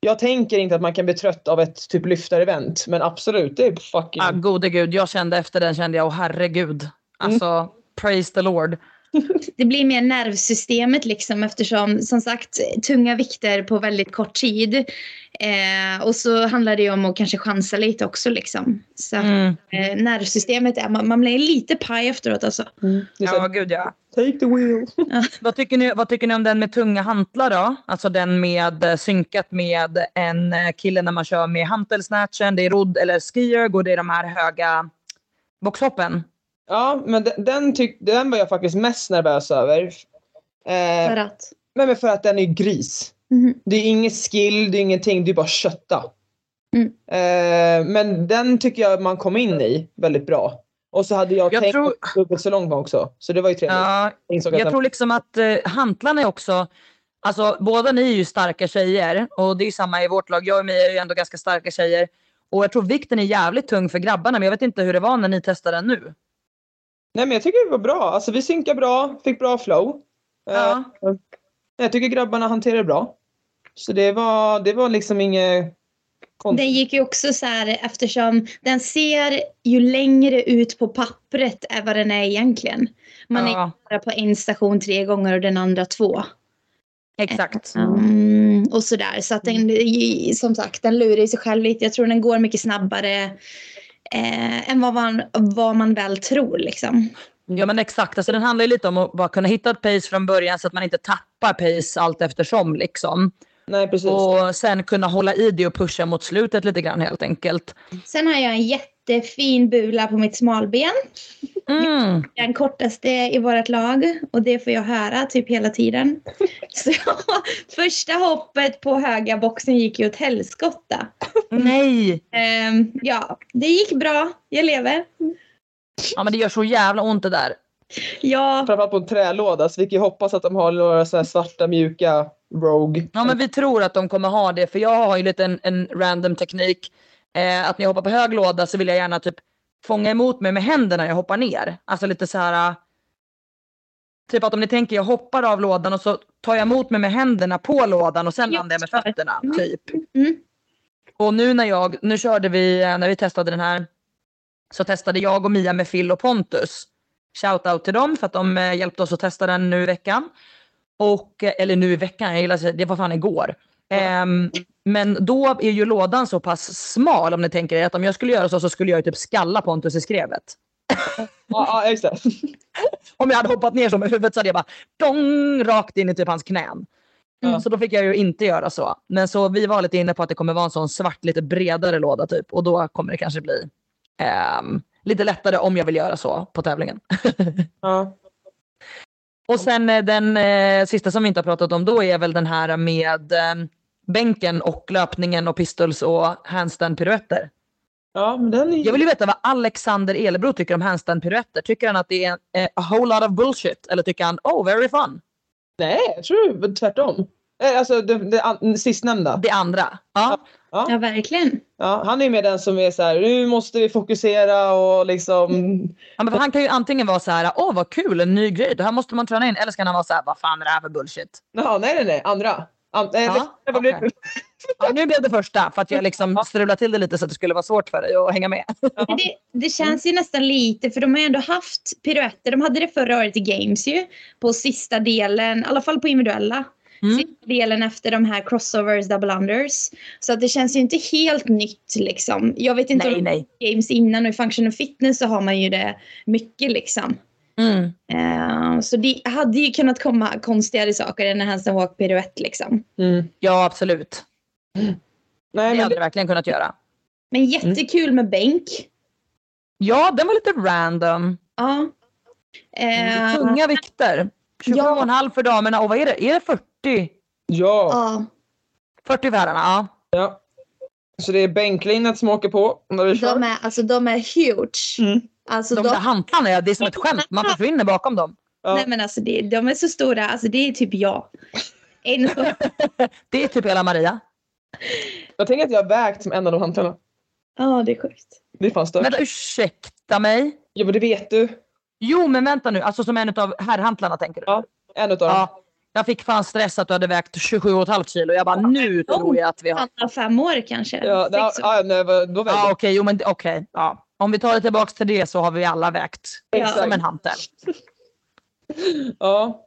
jag tänker inte att man kan bli trött av ett typ lyftarevent. Men absolut, det är fucking... Ah, gode gud, jag kände efter den kände jag, åh herregud. Alltså, praise the Lord. Det blir mer nervsystemet liksom eftersom som sagt tunga vikter på väldigt kort tid. Eh, och så handlar det ju om att kanske chansa lite också liksom. Så Mm. eh, nervsystemet, är, man, man blir lite paj efteråt alltså. Så Ja, gud ja. Take the wheel. [LAUGHS] Vad tycker, ni, vad tycker ni om den med tunga hantlar då? Alltså den med eh, synkat med en eh, kille när man kör med hantelsnatchen, det är rodd eller skierg och det är de här höga boxhoppen. Ja, men den, den, tyck, den var jag faktiskt mest nervös över. Eh, För att. men men för att den är gris. Mhm. Det är inget skill, det är ingenting, det är bara kötta. Mm. Eh, men den tycker jag man kom in i väldigt bra. Och så hade jag, Jag tänkt tror- att dubbelt så lång också. Så det var ju trevligt. Ja, Jag jag den- tror liksom att eh, hantlarna är också, alltså båda ni är ju starka tjejer och det är samma i vårt lag. Jag och Mia är ju ändå ganska starka tjejer. Och jag tror vikten är jävligt tung för grabbarna men jag vet inte hur det var när ni testade den nu. Nej men jag tycker det var bra. Alltså vi synkar bra, fick bra flow. Eh, Ja. jag tycker grabbarna hanterar det bra. Så det var, det var liksom inget konstigt. Den gick ju också så här eftersom den ser ju längre ut på pappret än vad den är egentligen. Man är Ja. bara på en station tre gånger och den andra två. Exakt. Mm, och sådär. Så att den, som sagt, den lurar i sig själv lite. Jag tror den går mycket snabbare eh, än vad man, vad man väl tror. Liksom. Ja men exakt, alltså, den handlar ju lite om att bara kunna hitta ett pace från början så att man inte tappar pace allt eftersom. Liksom. Nej precis. Och sen kunna hålla i det och pusha mot slutet lite grann helt enkelt. Sen har jag en jättefin bula på mitt smalben. Mm. Den kortaste i vårt lag och det får jag höra typ hela tiden. [LAUGHS] Så [LAUGHS] första hoppet på höga boxen gick ju åt helskotta. Nej! Ehm, ja, det gick bra. Jag lever. Ja men det gör så jävla ont det där. Ja, Framförallt på en trälåda så vi kan ju hoppas att de har några så här svarta mjuka Rogue. Ja men vi tror att de kommer ha det för jag har ju lite en, en random teknik. Eh, att när jag hoppar på hög låda så vill jag gärna typ fånga emot mig med händerna när jag hoppar ner. Alltså lite så här. äh, Typ att om ni tänker jag hoppar av lådan och så tar jag emot mig med händerna på lådan och sen landar jag med fötterna. Mm. Typ. Mm. Och nu när jag, nu körde vi, eh, när vi testade den här. Så testade jag och Mia med Phil och Pontus. Shout out till dem för att de eh, hjälpte oss att testa den nu i veckan. Och, eh, eller nu i veckan, jag gillar det var fan igår. Ehm, men då är ju lådan så pass smal om ni tänker er att om jag skulle göra så så skulle jag ju typ skalla Pontus i skrevet. Ja, just det. [LAUGHS] Om jag hade hoppat ner så med huvudet så hade jag bara dong, rakt in i typ hans knän. Mm. Så då fick jag ju inte göra så. Men så vi var lite inne på att det kommer vara en sån svart lite bredare låda typ. Och då kommer det kanske bli ehm, lite lättare om jag vill göra så på tävlingen. [LAUGHS] Ja. Och sen eh, den eh, sista som vi inte har pratat om då är väl den här med eh, bänken och löpningen och pistols och handstand piruetter. Ja, men den är... Jag vill ju veta vad Alexander Elebro tycker om handstand piruetter. Tycker han att det är eh, a whole lot of bullshit eller tycker han oh very fun? Nej, jag tror tvärtom. Eh, Alltså det, det, an- sistnämnda. Det andra. Ja. Ja. Ja, verkligen. Ja, han är med den som är så här, nu måste vi fokusera och liksom... Ja, men han kan ju antingen vara så här, åh vad kul, en ny grej, det här måste man träna in. Eller så kan han vara så här, vad fan är det här för bullshit? Ja, nej, nej, nej, andra. An, eh, Ja, det? Ja, nu blev det första för att jag liksom strulade till det lite så att det skulle vara svårt för dig att hänga med. Men det, det känns ju nästan lite, för de har ju ändå haft piruetter. De hade det förra året i Games ju. På sista delen, i alla fall på individuella. Mm. Sista delen efter de här crossovers, double unders. Så att det känns ju inte helt nytt liksom. Jag vet inte Nej, om nej. Games innan och i Function och Fitness så har man ju det mycket liksom. Mm. Eh, så det hade ju kunnat komma konstigare saker än en handstand walk piruett liksom. Mm. Ja, absolut. Nej, Det men hade det, det verkligen kunnat göra. Men jättekul med bänk. Ja, den var lite random. Ja. Eh, Tunga vikter. 27,5 för damerna och vad är det? Är det 40? ja, ja. 40 för herrarna, ja. ja. Så det är bänklinet som åker på när vi kör. De är, alltså, de är huge. Mm. Alltså, De de, där hantlarna, ja, det är som ett skämt. Man försvinner bakom dem. Ja. nej, men alltså, det, de är så stora. Alltså, det är typ jag. [LAUGHS] Det är typ hela Maria. Jag tänker att jag har vägt som en av de hantlarna. ja, det är sjukt. Det är fan stört. Vänta, ursäkta mig. Ja, men det vet du. Jo, men vänta nu. Alltså som en av herrhantlarna tänker du? Ja. En utav dem. Ja. Jag fick fan stress att du hade vägt 27,5 kilo. Jag bara, nu tror jag att vi har... Har fem år kanske. Ja, ja, ja, nej, då Ja, okej. jo, men okej. ja. Om vi tar det tillbaks till det så har vi alla vägt Exakt. som en hantel. [LAUGHS] Ja.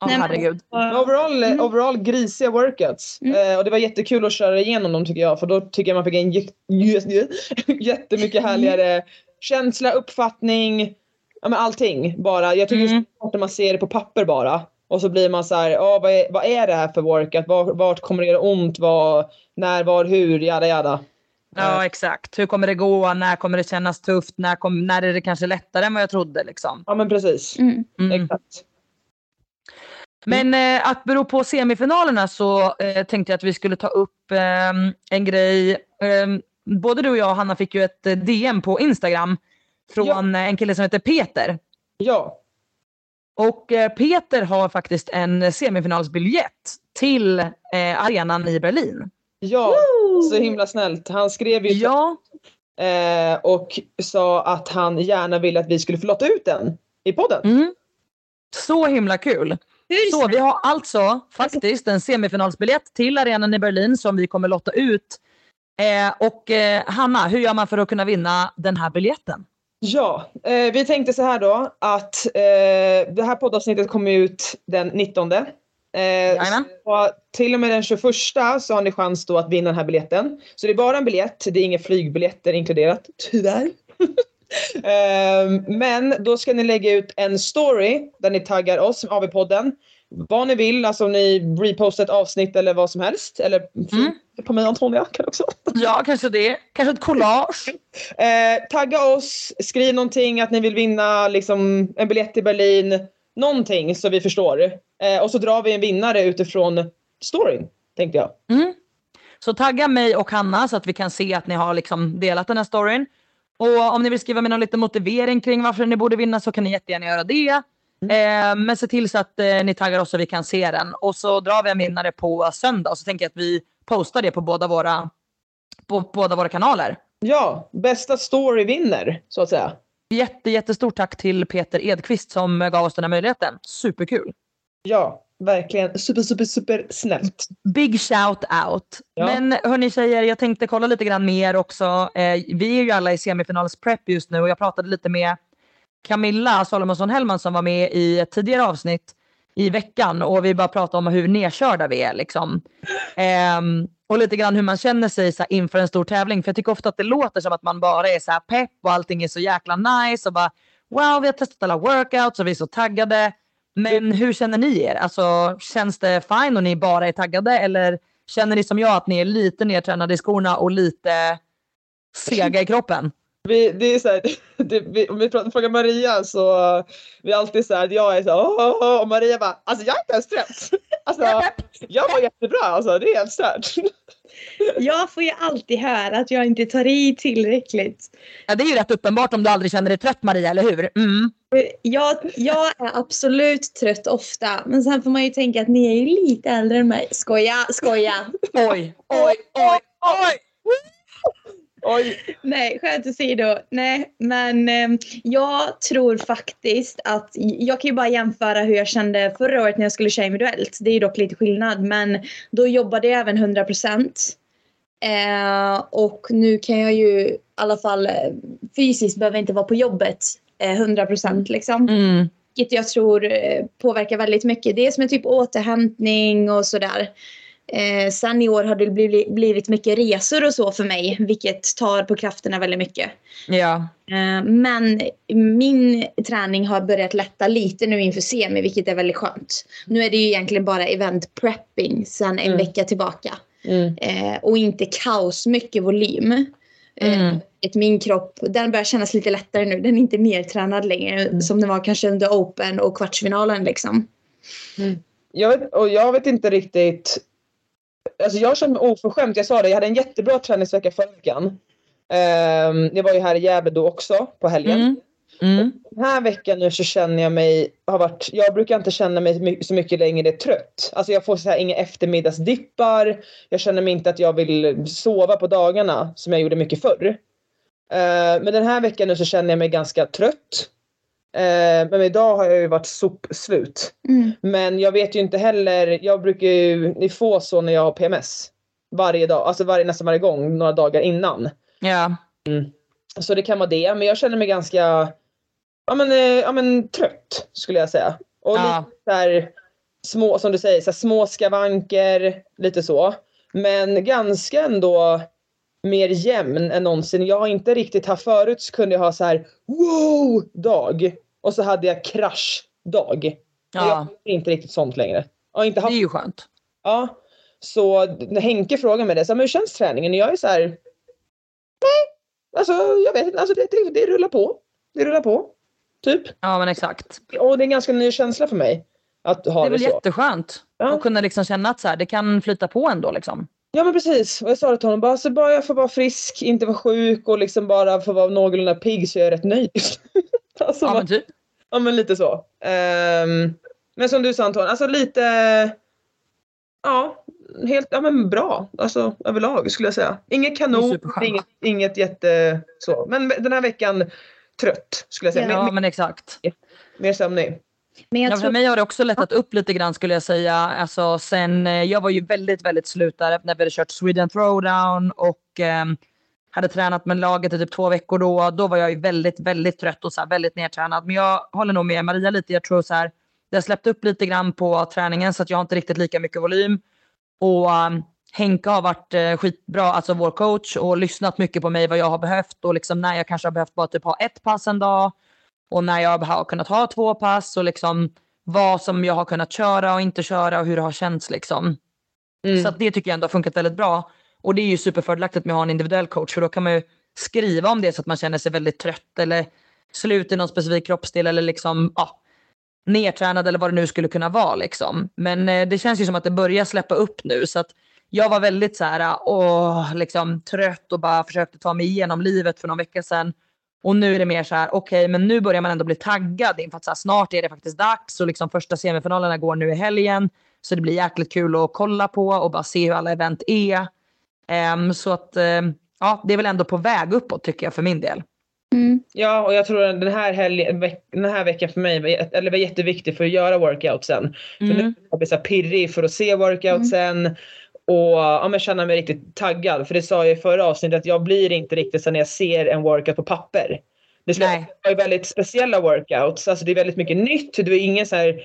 Ja, Nej, herregud. Men Overall, Mm. overall grisiga workouts. Mm. Eh, och det var jättekul att köra igenom dem tycker jag. För då tycker jag man fick en jä- jä- [LAUGHS] jättemycket härligare känsla, uppfattning. Ja men allting bara. Jag tycker Mm. det är så när man ser det på papper bara. Och så blir man så här, ja vad, är, vad är det här för workout? Var, vart kommer det göra ont? Var, när, var, hur? Jada jada. Ja, exakt. Hur kommer det gå? När kommer det kännas tufft? När, kom, när är det kanske lättare än vad jag trodde? Liksom? Ja men precis. Mm. Mm. Exakt. Men eh, att bero på semifinalerna så eh, tänkte jag att vi skulle ta upp eh, en grej. Eh, både du och jag, Hanna, fick ju ett eh, DM på Instagram från eh, en kille som heter Peter. Ja. Och eh, Peter har faktiskt en semifinalsbiljett till eh, arenan i Berlin. Ja, så himla snällt. Han skrev ju Ja, eh, och sa att han gärna ville att vi skulle få lotta ut den i podden. mm. så himla kul. Så vi har alltså faktiskt en semifinalsbiljett till arenan i Berlin som vi kommer lotta ut. Eh, och eh, Hanna, hur gör man för att kunna vinna den här biljetten? Ja, eh, vi tänkte så här då att eh, det här poddavsnittet kommer ut den 19. Eh, så till och med den 21 så har ni chans då att vinna den här biljetten. Så det är bara en biljett, det är inga flygbiljetter inkluderat, tyvärr. [LAUGHS] eh, men då ska ni lägga ut en story där ni taggar oss, AV-podden. Vad ni vill, alltså om ni repostar ett avsnitt eller vad som helst. Eller Mm. på mig och Antonia kan också. Ja, kanske det. Kanske ett collage. [LAUGHS] Eh, tagga oss, skriv någonting att ni vill vinna liksom, en biljett till Berlin. Någonting så vi förstår. Eh, och så drar vi en vinnare utifrån storyn, tänkte jag. Mm. Så tagga mig och Hanna så att vi kan se att ni har liksom delat den här storyn. Och om ni vill skriva med någon liten motivering kring varför ni borde vinna så kan ni jättegärna göra det. Eh, men se till så att eh, ni taggar oss så vi kan se den. Och så drar vi en vinnare på söndag och så tänker jag att vi postar det på båda våra, på, på båda våra kanaler. Ja, bästa story vinner, så att säga. Jätte, jättestort tack till Peter Edqvist som gav oss den här möjligheten. Superkul. Ja, verkligen super, super, super snällt. Big shout out. Ja. Men hörni tjejer, jag tänkte kolla lite grann mer också. Eh, vi är ju alla i semifinals prep just nu och jag pratade lite med Camilla Salomonsson Hellman som var med i ett tidigare avsnitt i veckan och vi bara pratade om hur nedkörda vi är liksom. Ehm, och lite grann hur man känner sig så här, inför en stor tävling. För jag tycker ofta att det låter som att man bara är så här pepp och allting är så jäkla nice och bara wow vi har testat alla workouts och vi är så taggade. Men hur känner ni er? Alltså känns det fine och ni bara är taggade eller känner ni som jag att ni är lite nedtränade i skorna och lite sega i kroppen? Vi, det är så här, [LAUGHS] det, vi, om vi pratar, frågar Maria så vi är alltid så här att jag är så här, "Åh, åh, åh", och Maria bara alltså jag är inte ens trött. [LAUGHS] Alltså jag var jättebra alltså det är helt stört. [LAUGHS] Jag får ju alltid höra att jag inte tar i tillräckligt. Ja, det är ju rätt uppenbart om du aldrig känner dig trött Maria, eller hur? Mm. Jag, jag är absolut trött ofta, men sen får man ju tänka att ni är ju lite äldre än mig. Skoja, skoja. Oj, oj, oj, oj! Oj. Nej, skämt åsido. Nej, men eh, jag tror faktiskt att jag kan ju bara jämföra hur jag kände förra året när jag skulle köra individuellt. Det är ju dock lite skillnad, men då jobbade jag även 100 procent. Eh, och nu kan jag ju i alla fall eh, fysiskt behöver inte vara på jobbet eh, 100 procent liksom. Mm. Vilket jag tror eh, påverkar väldigt mycket. Det är som en typ återhämtning och sådär. Eh, sen i år har det blivit, blivit mycket resor och så för mig, vilket tar på krafterna väldigt mycket. Ja. Eh, men min träning har börjat lätta lite nu inför semi, vilket är väldigt skönt. Nu är det ju egentligen bara event prepping sen en Mm. vecka tillbaka. Mm. Eh, och inte kaos mycket volym. Eh, Mm. min kropp, den börjar kännas lite lättare nu. Den är inte mer tränad längre Mm. som den var kanske under open och kvartsfinalen liksom. Jag vet, och jag vet inte riktigt. Alltså jag känner mig oförskämd. Jag sa det, jag hade en jättebra träningsvecka förra veckan. Jag var ju här i Gävle då också på helgen. Mm. Mm. Den här veckan nu så känner jag mig, har varit, jag brukar inte känna mig så mycket längre trött. Alltså jag får så här inga eftermiddagsdippar. Jag känner mig inte att jag vill sova på dagarna som jag gjorde mycket förr. Eh, men den här veckan nu så känner jag mig ganska trött. Eh, men idag har jag ju varit sopslut. Mm. Men jag vet ju inte heller, jag brukar ju få så när jag har PMS. Varje dag, alltså varje, nästan varje gång, några dagar innan. Ja. Så det kan vara det, men jag känner mig ganska ja, men, eh, ja, men, trött skulle jag säga. Och Ja. lite så här, små, som du säger, så här, små skavanker, lite så. Men ganska ändå mer jämn än någonsin. Jag har inte riktigt haft förut så kunde jag ha så här wow dag och så hade jag krasch dag. Men Jag ja. har inte riktigt sånt längre. Jag inte Det haft är ju skönt. Ja. Så när Henke frågar mig det, så här, men hur känns träningen? Jag är så här. Nej. Alltså jag vet inte, alltså, det, det, det rullar på. Det rullar på. Typ. Ja men exakt. Och det är en ganska ny känsla för mig. Att ha Det är det, väl så. jätteskönt Ja. att kunna liksom känna att så här, det kan flyta på ändå. Liksom. Ja men precis. Och jag sa det till honom, bara, alltså, bara jag får vara frisk, inte vara sjuk och liksom bara få vara någorlunda pigg så är jag rätt nöjd. [LAUGHS] [LAUGHS] alltså, Ja, men typ. Ja men lite så. Ehm, men som du sa Anton, alltså lite Ja, helt ja, men bra. Alltså överlag skulle jag säga. Inget kanon, inget, inget jätte så. Men den här veckan trött skulle jag säga. Ja Mer, men exakt. mer sömnig. Men jag Ja, för mig har det också lättat upp lite grann skulle jag säga. Alltså, sen, eh, jag var ju väldigt, väldigt slut där när vi hade kört Sweden Throwdown och ehm, hade tränat med laget i typ två veckor då. Då var jag ju väldigt, väldigt trött och så här, väldigt nedtränad. Men jag håller nog med Maria lite. Jag tror så här, det har släppt upp lite grann på träningen så att jag har inte riktigt lika mycket volym. Och um, Henke har varit eh, skitbra, alltså vår coach och lyssnat mycket på mig vad jag har behövt och liksom när jag kanske har behövt bara typ ha ett pass en dag och när jag har kunnat ha två pass och liksom vad som jag har kunnat köra och inte köra och hur det har känts liksom. Mm. Så det tycker jag ändå har funkat väldigt bra. Och det är ju superfördelaktigt med att ha en individuell coach för då kan man ju skriva om det så att man känner sig väldigt trött eller slut i någon specifik kroppsdel eller liksom ja, nedtränad eller vad det nu skulle kunna vara liksom. Men eh, det känns ju som att det börjar släppa upp nu så att jag var väldigt så här, åh, liksom trött och bara försökte ta mig igenom livet för någon vecka sedan. Och nu är det mer så här, okej, men nu börjar man ändå bli taggad inför att så här, snart är det faktiskt dags och liksom första semifinalerna går nu i helgen. Så det blir jäkligt kul att kolla på och bara se hur alla event är. Ehm, så att ehm, ja, det är väl ändå på väg uppåt tycker jag för min del. Mm. Ja, och jag tror att den här, helgen, den här veckan för mig var, eller var jätteviktig för att göra workoutsen. För nu Mm. är jag så här pirrig för att se workoutsen och ja, men känna mig riktigt taggad. För det sa jag i förra avsnittet att jag blir inte riktigt så när jag ser en workout på papper. Det vara väldigt speciella workouts. Alltså det är väldigt mycket nytt. Det är ingen så här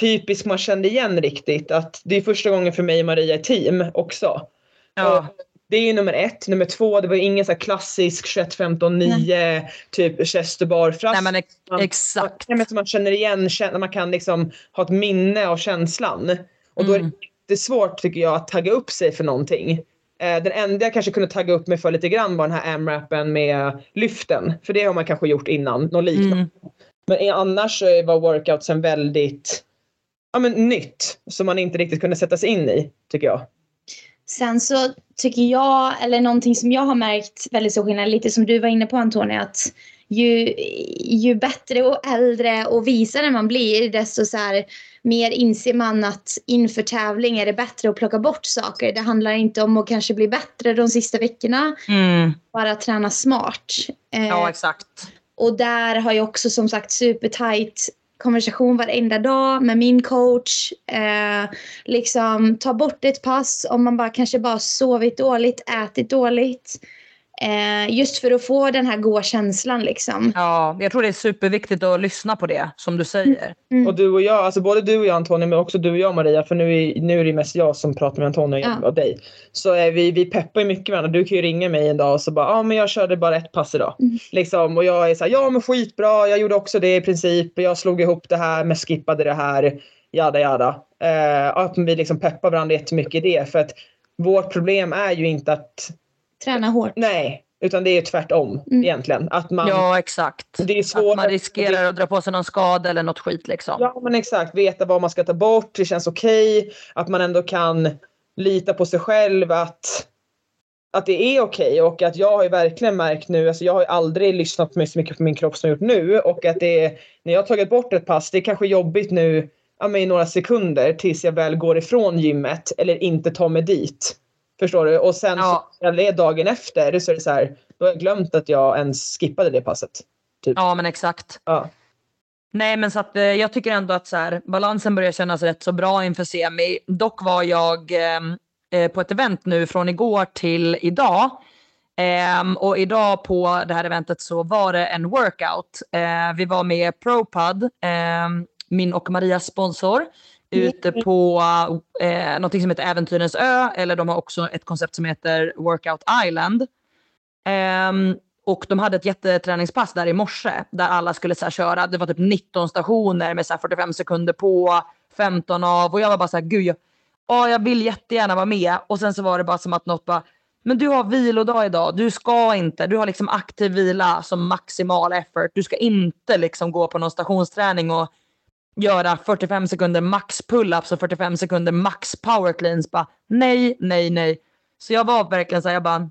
typisk man kände igen riktigt. Att det är första gången för mig och Maria i team också. Ja. Det är ju nummer ett. Nummer två, det var ingen så klassisk 21, 15, 9 typ chest bar Nej men ex- man- exakt. Som man känner igen, man kan liksom ha ett minne av känslan. Och då är Mm. det svårt tycker jag att tagga upp sig för någonting. Eh, den enda jag kanske kunde tagga upp mig för lite grann var den här AMRAPen med lyften. För det har man kanske gjort innan, något liknande. Mm. Men annars var workoutsen väldigt ja, men, nytt. Som man inte riktigt kunde sätta sig in i, tycker jag. Sen så tycker jag, eller någonting som jag har märkt väldigt stor skillnad, lite som du var inne på Antonija, att ju, ju bättre och äldre och visare man blir, desto så här, mer inser man att inför tävling är det bättre att plocka bort saker. Det handlar inte om att kanske bli bättre de sista veckorna, Mm. bara träna smart. Eh, Ja, exakt. och där har jag också som sagt supertight konversation varenda dag med min coach. Eh, liksom ta bort ett pass om man bara kanske bara sovit dåligt, ätit dåligt. Eh, just för att få den här goa känslan liksom. Ja, jag tror det är superviktigt att lyssna på det, som du säger. Mm. Och du och jag, alltså både du och jag Antonija men också du och jag Maria för nu är, nu är det mest jag som pratar med Antonija Ja. och dig. Så är vi, vi peppar ju mycket varandra. Du kan ju ringa mig en dag och så bara ja ah, men jag körde bara ett pass idag. Mm. Liksom, och jag är så här, ja men skitbra, jag gjorde också det i princip. Jag slog ihop det här men skippade det här. Jada jada. Eh, att vi liksom peppar varandra jättemycket i det för att vårt problem är ju inte att Träna hårt. nej utan det är ju tvärtom Mm. egentligen. Att man, Ja, exakt. det är Att svårare. man riskerar att dra på sig någon skada eller något skit liksom. Ja men exakt, veta vad man ska ta bort, det känns okej. Att man ändå kan lita på sig själv att, att det är okej och att jag har ju verkligen märkt nu, alltså jag har ju aldrig lyssnat så mycket på min kropp som jag gjort nu och att det är, när jag har tagit bort ett pass, det är kanske jobbigt nu ja, men i några sekunder tills jag väl går ifrån gymmet eller inte tar mig dit. Förstår du? Och sen Ja. så, dagen efter så är det så här, då har jag glömt att jag ens skippade det passet. Ja, men exakt. Ja. Nej, men så att eh, jag tycker ändå att så här, balansen börjar kännas rätt så bra inför semi. Dock var jag ehm, eh, på ett event nu från igår till idag. Ehm, och idag på det här eventet så var det en workout. Eh, vi var med ProPud, ehm, min och Marias sponsor, ute på eh, någonting som heter Äventyrens ö. Eller de har också ett koncept som heter Workout Island. Ehm, och de hade ett jätteträningspass där i morse där alla skulle så här, köra. Det var typ 19 stationer med så här, 45 sekunder på, 15 av och jag var bara så här, gud jag, åh, jag vill jättegärna vara med. Och sen så var det bara som att något bara, men du har vilodag idag, du ska inte, du har liksom aktiv vila som maximal effort. Du ska inte liksom gå på någon stationsträning och göra 45 sekunder max pull-ups och 45 sekunder max power cleans. Bara, nej, nej, nej. Så jag var verkligen så här, jag bara,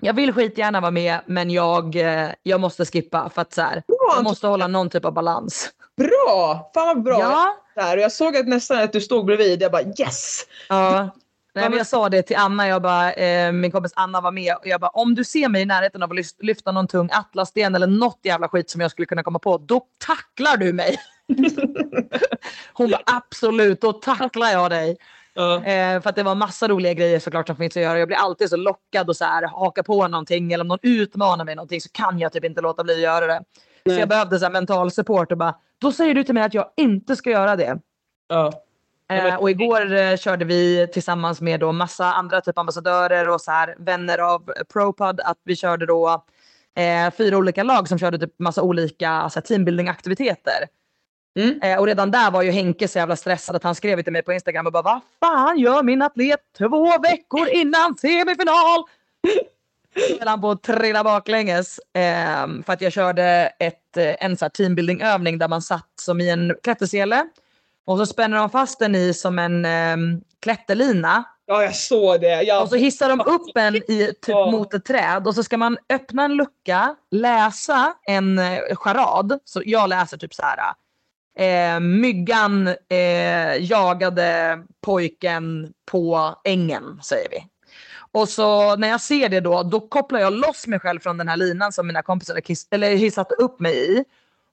jag vill skitgärna vara med men jag, eh, jag måste skippa för att så här, jag måste hålla någon typ av balans. Bra! Fan vad bra! Ja, Där. Och jag såg att nästan att du stod bredvid. Jag bara yes! ja. [LAUGHS] Nej, men jag sa det till Anna, jag bara, eh, min kompis Anna var med och jag bara om du ser mig i närheten av att lyfta någon tung atlassten eller något jävla skit som jag skulle kunna komma på, då tacklar du mig. [LAUGHS] Hon bara absolut, då tacklar jag dig. Ja. Eh, för att det var massa roliga grejer såklart som finns att göra. Jag blir alltid så lockad och så här, haka på någonting eller om någon utmanar mig någonting så kan jag typ inte låta bli att göra det. Så jag behövde så här mental support och bara, då säger du till mig att jag inte ska göra det. Men- Eh, och igår eh, körde vi tillsammans med då massa andra typ ambassadörer och så här, vänner av ProPod att vi körde då eh, fyra olika lag som körde typ massa olika alltså, teambuilding-aktiviteter. Mm. Eh, och redan där var ju Henke så jävla stressad att han skrev till mig på Instagram och bara vad fan gör min atlet två veckor innan semifinal? Höll han på att trilla baklänges eh, för att jag körde ett, eh, en så här teambuilding övning där man satt som i en klättersele och så spänner de fast den i som en eh, klätterlina ja, jag såg det. Jag... och så hissar de upp en i, typ Ja. mot ett träd och så ska man öppna en lucka, läsa en eh, charad. Så jag läser typ så här. Eh, myggan eh, jagade pojken på ängen, säger vi. Och så när jag ser det då, då kopplar jag loss mig själv från den här linan som mina kompisar har kiss- eller hissat upp mig i.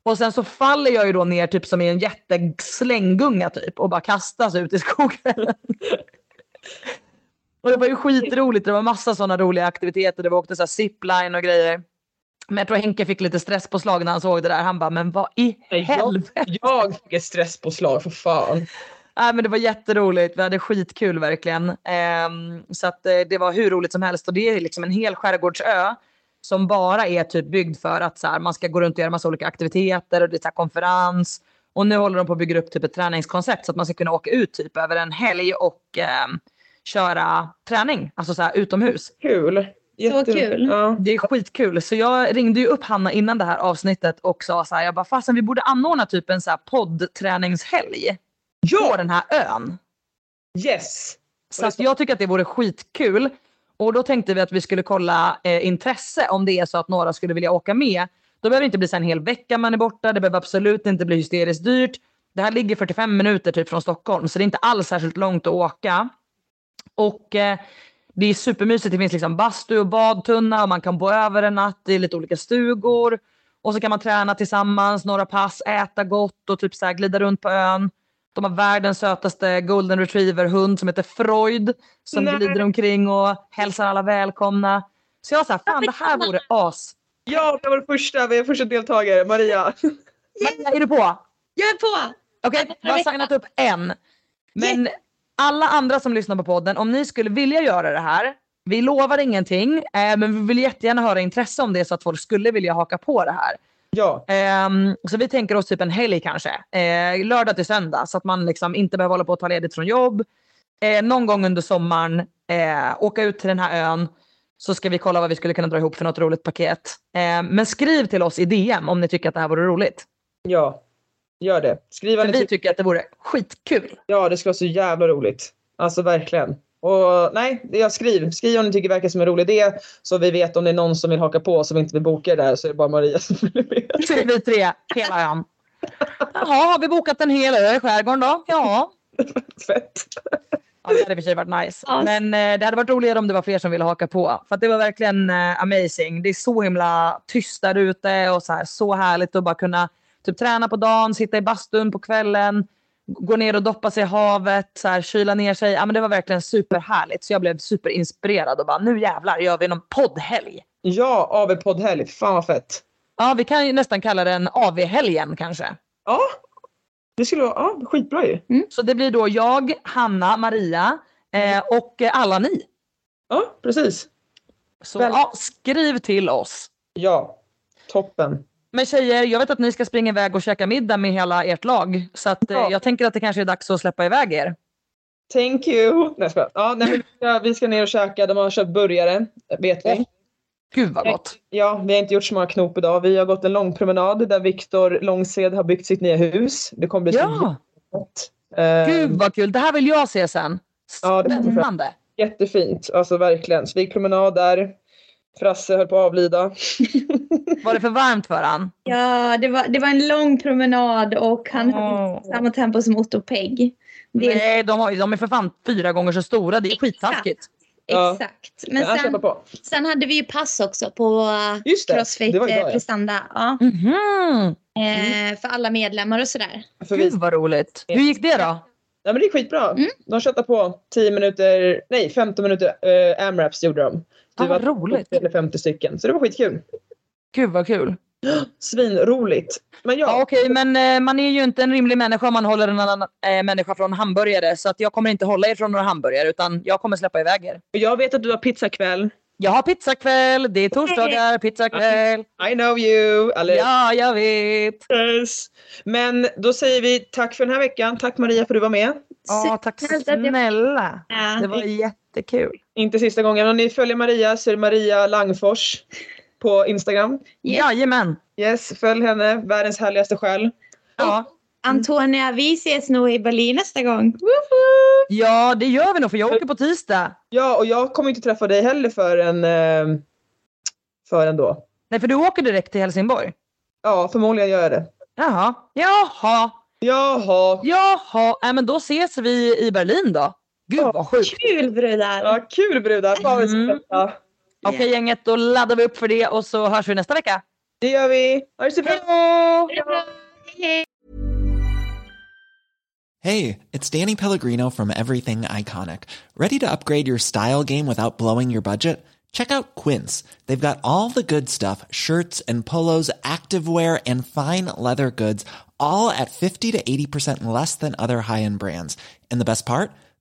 Och sen så faller jag ju då ner typ som i en jätteslänggunga typ och bara kastas ut i skogen. [LAUGHS] och det var ju skitroligt, det var massa sådana roliga aktiviteter. Det var åkte så här zipline och grejer. Men jag tror Henke fick lite stresspåslag när han såg det där. Han bara, men vad i Nej, jag, helvete? jag fick ett stresspåslag för fan. Nej, men det var jätteroligt. Vi hade skitkul verkligen. Ehm, så att, eh, det var hur roligt som helst. Och det är liksom en hel skärgårdsö som bara är typ byggd för att så här, man ska gå runt och göra massa olika aktiviteter och det är så här, konferens. Och nu håller de på att bygga upp typ ett träningskoncept så att man ska kunna åka ut typ över en helg och ehm, köra träning, alltså så här utomhus. Kul. Så kul. Ja. Det är skitkul. Så jag ringde ju upp Hanna innan det här avsnittet och sa så här, jag bara fasen vi borde anordna typ en så här poddträningshelg på ja, den här ön. yes. Så att jag tycker att det vore skitkul. Och då tänkte vi att vi skulle kolla eh, intresse om det är så att några skulle vilja åka med. Då behöver det inte bli så en hel vecka man är borta. Det behöver absolut inte bli hysteriskt dyrt. Det här ligger 45 minuter typ från Stockholm så det är inte alls särskilt långt att åka. Och eh, det är supermysigt. Det finns liksom bastu och badtunna och man kan bo över en natt i lite olika stugor. Och så kan man träna tillsammans, några pass, äta gott och typ så här glida runt på ön. De har världens sötaste golden retriever hund som heter Freud som Nej. glider omkring och hälsar alla välkomna. Så jag var så här, fan det här vore as. Ja, det var det första. Vi är första deltagare. Maria. Maria, är du på? Jag är på! Okej, jag har signat upp en. Men alla andra som lyssnar på podden, om ni skulle vilja göra det här, vi lovar ingenting, eh, men vi vill jättegärna höra intresse om det så att folk skulle vilja haka på det här. Ja, Ehm, så vi tänker oss typ en helg kanske. Eh, lördag till söndag så att man liksom inte behöver hålla på att ta ledigt från jobb. Eh, någon gång under sommaren eh, åka ut till den här ön så ska vi kolla vad vi skulle kunna dra ihop för något roligt paket. Eh, men skriv till oss i DM om ni tycker att det här vore roligt. ja. Gör det. Skriv vad För ni vi tycker. tycker att det vore skitkul. Ja, det skulle vara så jävla roligt. Alltså verkligen. Och nej, det jag skriv. Skriv om ni tycker det verkar som en rolig idé. Så vi vet om det är någon som vill haka på som inte vill boka det där så är det bara Maria som vill med. [LAUGHS] Så är vi tre, hela ön. Jaha, har vi bokat en hel ö i skärgården då? Ja. [LAUGHS] Fett. Ja, det hade i och för sig varit nice. Ja. Men eh, det hade varit roligare om det var fler som ville haka på. För att det var verkligen eh, amazing. Det är så himla tyst där ute och så, här, så härligt att bara kunna typ, träna på dagen, sitta i bastun på kvällen, gå ner och doppa sig i havet, så här, kyla ner sig. Ja, men det var verkligen superhärligt. Så jag blev superinspirerad och bara nu jävlar gör vi någon poddhelg. Ja, AV poddhelg. Fan vad fett. Ja, vi kan ju nästan kalla den AV-helgen kanske. Ja, det skulle vara ja, skitbra ju. Så det blir då jag, Hanna, Maria eh, och alla ni. Ja, precis. Så Väl- ja, skriv till oss. Ja, toppen. Men tjejer, jag vet att ni ska springa iväg och käka middag med hela ert lag. Så att, eh, Ja. jag tänker att det kanske är dags att släppa iväg er. Thank you. Nej, ja, nej, vi, ska, vi ska ner och käka. De har köpt burgare, vet vi. Gud vad gott. Ja, vi har inte gjort så många knop idag. Vi har gått en lång promenad där Viktor Långsed har byggt sitt nya hus. Det kommer bli så Ja, jättegott. Eh, gud vad kul. Det här vill jag se sen. Ja, det. Spännande. Jättefint, alltså verkligen. Så vi gick promenad där. Frasse höll på att avlida. [LAUGHS] Var det för varmt för han? Ja, det var, det var en lång promenad och han hade Åh. inte samma tempo som Otto och Peg. Det Nej, de, har, de är för fan fyra gånger så stora. Det är skittaskigt. Exakt. Men sen, sen hade vi ju pass också på uh, Just det, Crossfit det var idag, eh, ja. Prestanda. Ja. Mhm. Eh, för alla medlemmar och sådär. För vi, Gud vad roligt. Hur gick det då? ja, men det är skitbra. Mm. De köttade på 10 minuter, nej 15 minuter uh, AMRAPs gjorde de. Ah, Det var roligt. 40 eller 50 stycken. Så det var skitkul. Gud vad kul. Svinroligt. Men ja, Ja, Okej, men eh, man är ju inte en rimlig människa om man håller en annan eh, människa från hamburgare. Så att jag kommer inte hålla er från några hamburgare utan jag kommer släppa iväg er. jag vet att du har pizzakväll. Jag har pizzakväll, det är torsdagar, pizzakväll. I know you. Eller, Ja, jag vet. Yes. Men då säger vi tack för den här veckan. Tack Maria för att du var med. Ja, tack snälla. Det var jättekul. Inte sista gången. Om ni följer Maria så är det Maria Langfors på Instagram. Jajamän. Yes, följ henne. Världens härligaste själ. Ja. Antonia, vi ses nog i Berlin nästa gång. ja, det gör vi nog för jag åker på tisdag. Ja, och jag kommer inte träffa dig heller förrän, eh, förrän då. Nej, för du åker direkt till Helsingborg. Ja, förmodligen gör jag det. Jaha, jaha, Jaha. jaha. Nej, men då ses vi i Berlin då. Gud vad sjukt. Kul brudar! Ja, kul brudar. Fan vad vi ska Mm. festa. Okej gänget, då laddar vi upp för det och så hörs vi nästa vecka. Det gör vi. Ha det så bra. Hej då! Hej. Hey, it's Danny Pellegrino from Everything Iconic. Ready to upgrade your style game without blowing your budget? Check out Quince. They've got all the good stuff shirts and polos, activewear, and fine leather goods, all at 50 to 80% less than other high end brands. And the best part?